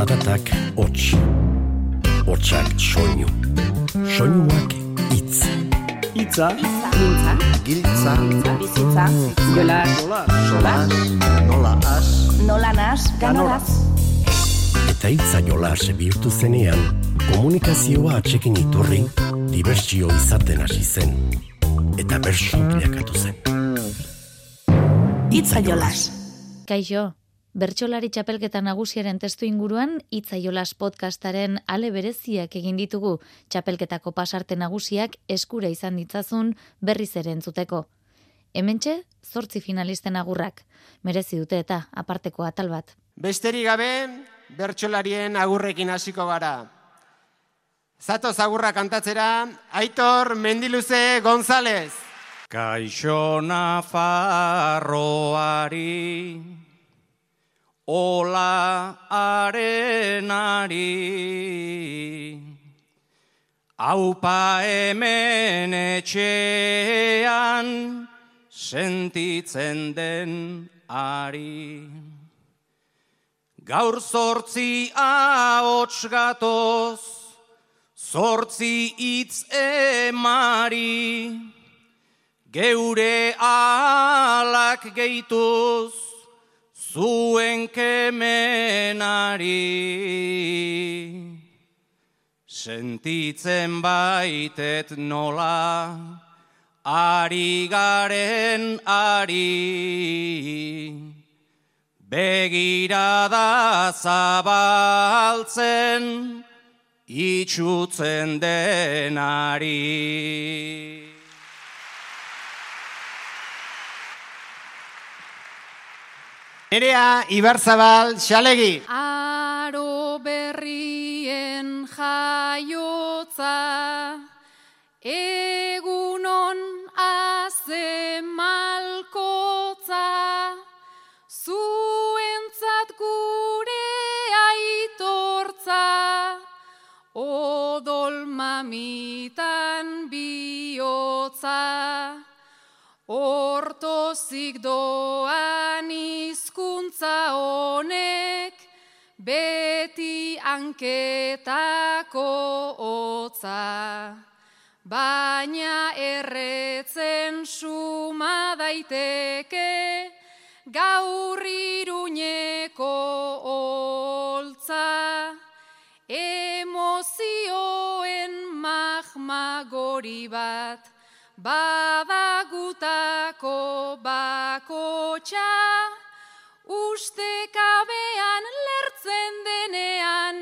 Zaratak hots, hotsak soinu, soinuak itz. Itza, Mintza, Giltza, bizitza, jola, sola, nola as, nola nas, ganoraz. Eta itza jola bihurtu zenean, komunikazioa atxekin iturri, dibertsio izaten hasi zen. Eta bersu bilakatu zen. Itza jolas. Kaixo, Bertsolari txapelketa nagusiaren testu inguruan Itza Jolas podcastaren ale bereziak egin ditugu txapelketako pasarte nagusiak eskura izan ditzazun berriz ere entzuteko. Hementxe, zortzi finalisten agurrak. Merezi dute eta aparteko atal bat. Besterik gabe, bertsolarien agurrekin hasiko gara. Zatoz agurra kantatzera, Aitor Mendiluze González. Kaixo Nafarroari Ola arenari. Aupa hemen etxean Sentitzen den ari. Gaur zortzi ahots gatoz Zortzi hitz emari. Geure alak gehituz zuen kemenari. Sentitzen baitet nola, ari garen ari. Begirada zabaltzen, itxutzen denari. Nerea Ibarzabal Xalegi. Aro berrien jaiotza, egunon aze malkotza, zuentzat gure aitortza, odol mamitan bihotza. Hortozik doan hizkuntza honek, beti anketako hotza. Baina erretzen suma daiteke, gaur iruñeko holtza. Emozioen magma gori bat, badagutako bakotxa, ustekabean lertzen denean,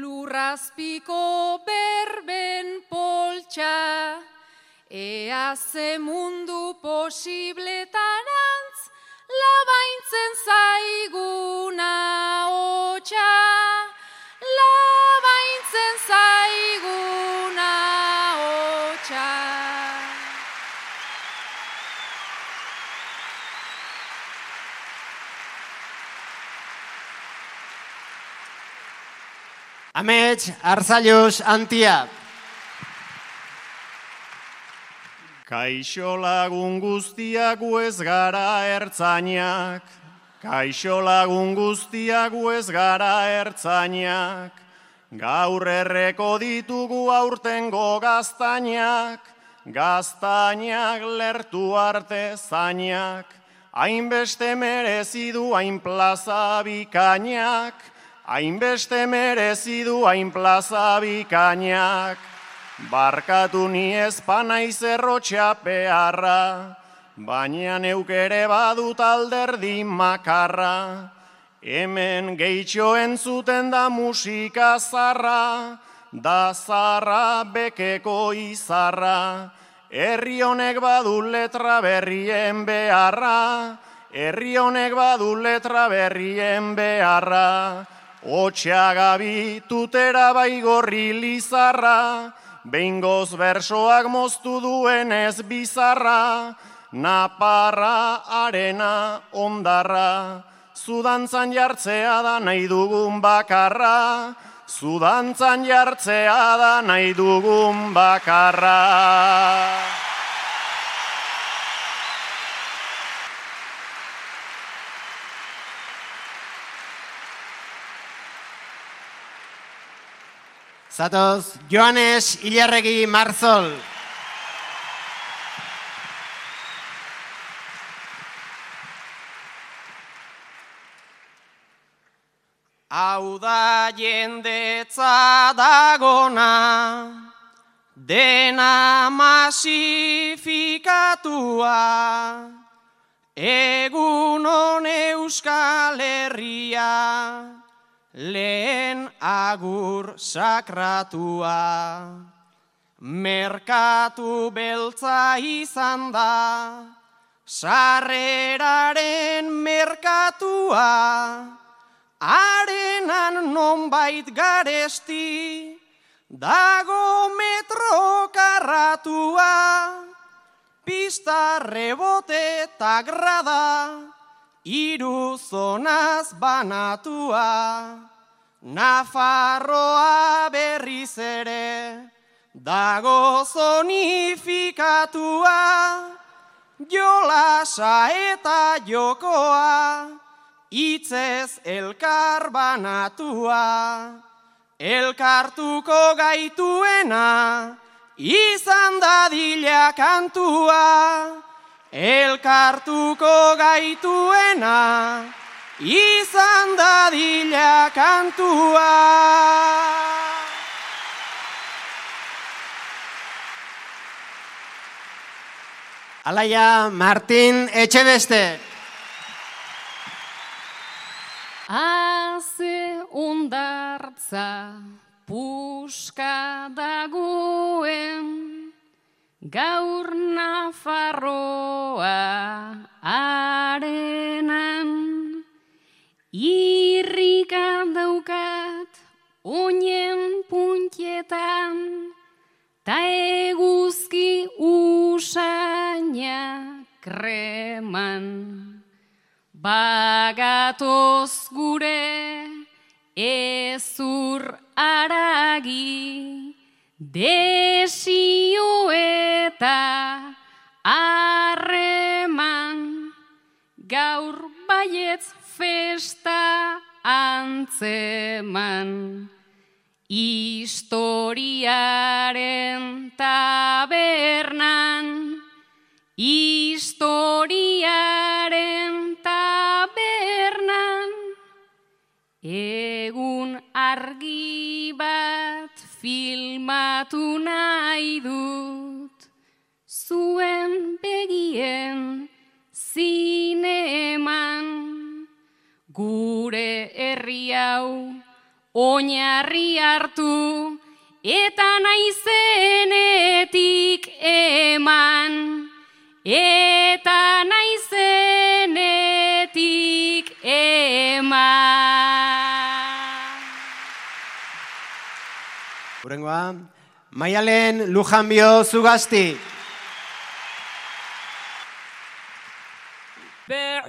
lurrazpiko berben poltsa. Ea ze mundu posibletarantz, Amets Arzaius Antia. Kaixo lagun guztiak gu ez gara ertzainak, Kaixo lagun guztiak gu ez gara ertzainak, Gaur erreko ditugu aurtengo gaztainak, Gaztainak lertu arte zainak, Hainbeste merezi du hain plaza bikainak, Hainbeste merezi du hain plaza bikainak, Barkatu ni ezpana izerrotxea peharra, baina neuk ere badut alderdi makarra. Hemen gehitxo entzuten da musika zarra, da zarra bekeko izarra. Herri honek badu letra berrien beharra, herri honek badu letra berrien beharra. Otxeagabi tutera baigorri lizarra, Behingoz bersoak moztu duen ez bizarra, naparra, arena, ondarra, zudantzan jartzea da nahi dugun bakarra, zudantzan jartzea da nahi dugun bakarra. Zatoz, Joanes Ilarregi Marzol. Hau da jendetza dagona, dena masifikatua, egun on euskal herria, lehen agur sakratua. Merkatu beltza izan da, sarreraren merkatua, arenan nonbait garesti, dago metro karratua, pista rebote eta grada, iru zonaz banatua, Nafarroa berriz ere, dago zonifikatua, jolasa eta jokoa, itzez elkar banatua, elkartuko gaituena, izan dadila kantua, elkartuko gaituena, izan dadila kantua. Alaia Martin Etxebeste. Haze ondartza puska dagoen, gaur Nafarroa arenan, irrika daukat oinen puntietan, ta eguzki usaina kreman. Bagatoz gure ezur aragi, desio eta arreman, gaur baietz festa antzeman. Historiaren tabernan, historiaren tabernan, egun argi bat filmatu nahi dut, oinarri hartu, eta naizenetik eman, eta naizenetik eman. Urengoa, Maialen Lujanbio Zugasti.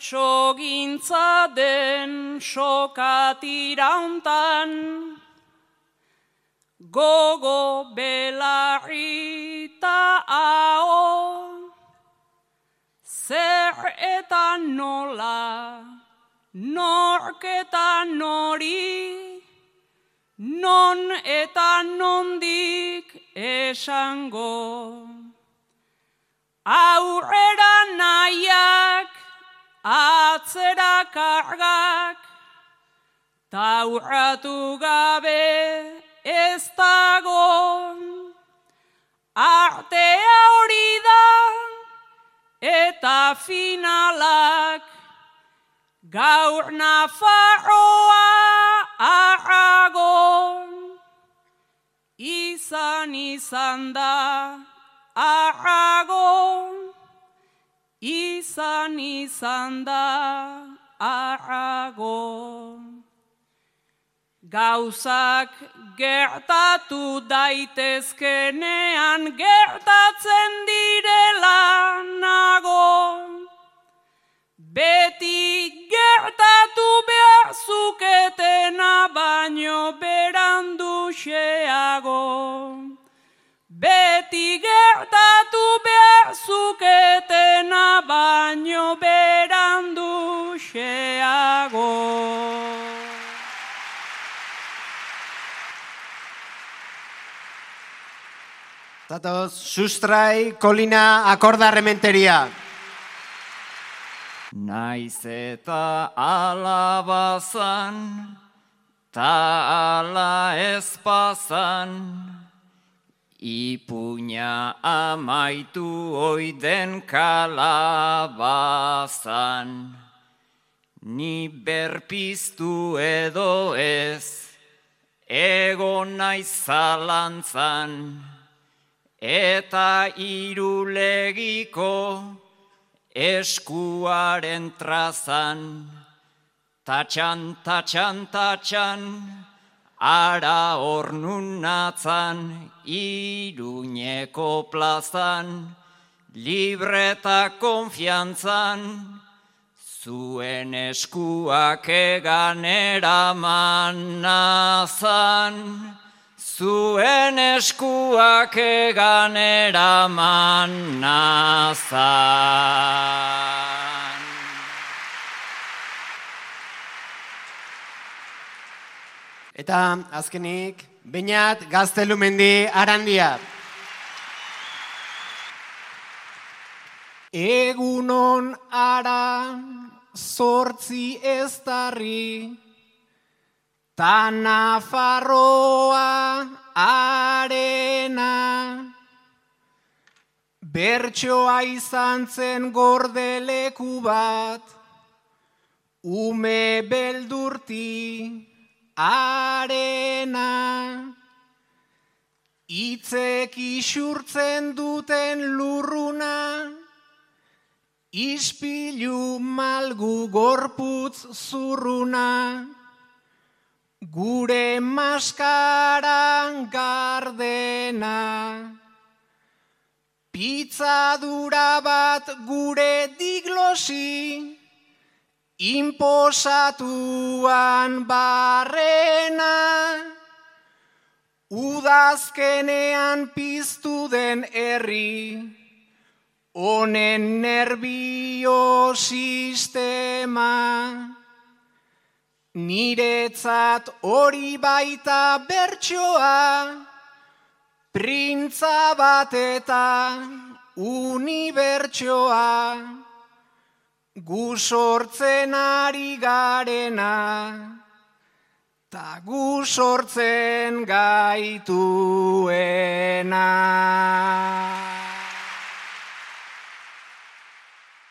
Bertso gintza den sokatira hontan, gogo belarri ta ao, zer eta nola, nork eta nori, non eta nondik esango. Atzera kargak, taurratu gabe ez dago. Artea hori da, eta finalak, gaur Nafarroa arrago. Izan izan da, arrago, izan izan da arrago. Gauzak gertatu daitezkenean gertatzen direla nago. Zatoz, sustrai, kolina, akordarrementeria. Naiz eta alabazan, ta ala ezpazan, ipuña amaitu oiden kalabazan. Ni berpiztu edo ez, ego naiz zalantzan, eta irulegiko eskuaren trazan, tatxan, tatxan, tatxan, ara ornunatzan, iruñeko plazan, libreta konfiantzan, zuen eskuak egan eraman nazan, zuen eskuak egan eraman nazan. Eta azkenik, bainat gaztelumendi arandia. Egunon ara zortzi ez darri, ta Nafarroa arena. Bertsoa izan zen gordeleku bat, ume beldurti arena. Itzek isurtzen duten lurruna, Ispilu malgu gorputz zurruna, gure maskaran gardena. Pitzadura bat gure diglosi, imposatuan barrena. Udazkenean piztu den herri, honen nervio sistema. Niretzat hori baita bertsoa, printza bat eta unibertsoa, gu sortzen ari garena, ta gu sortzen gaituena.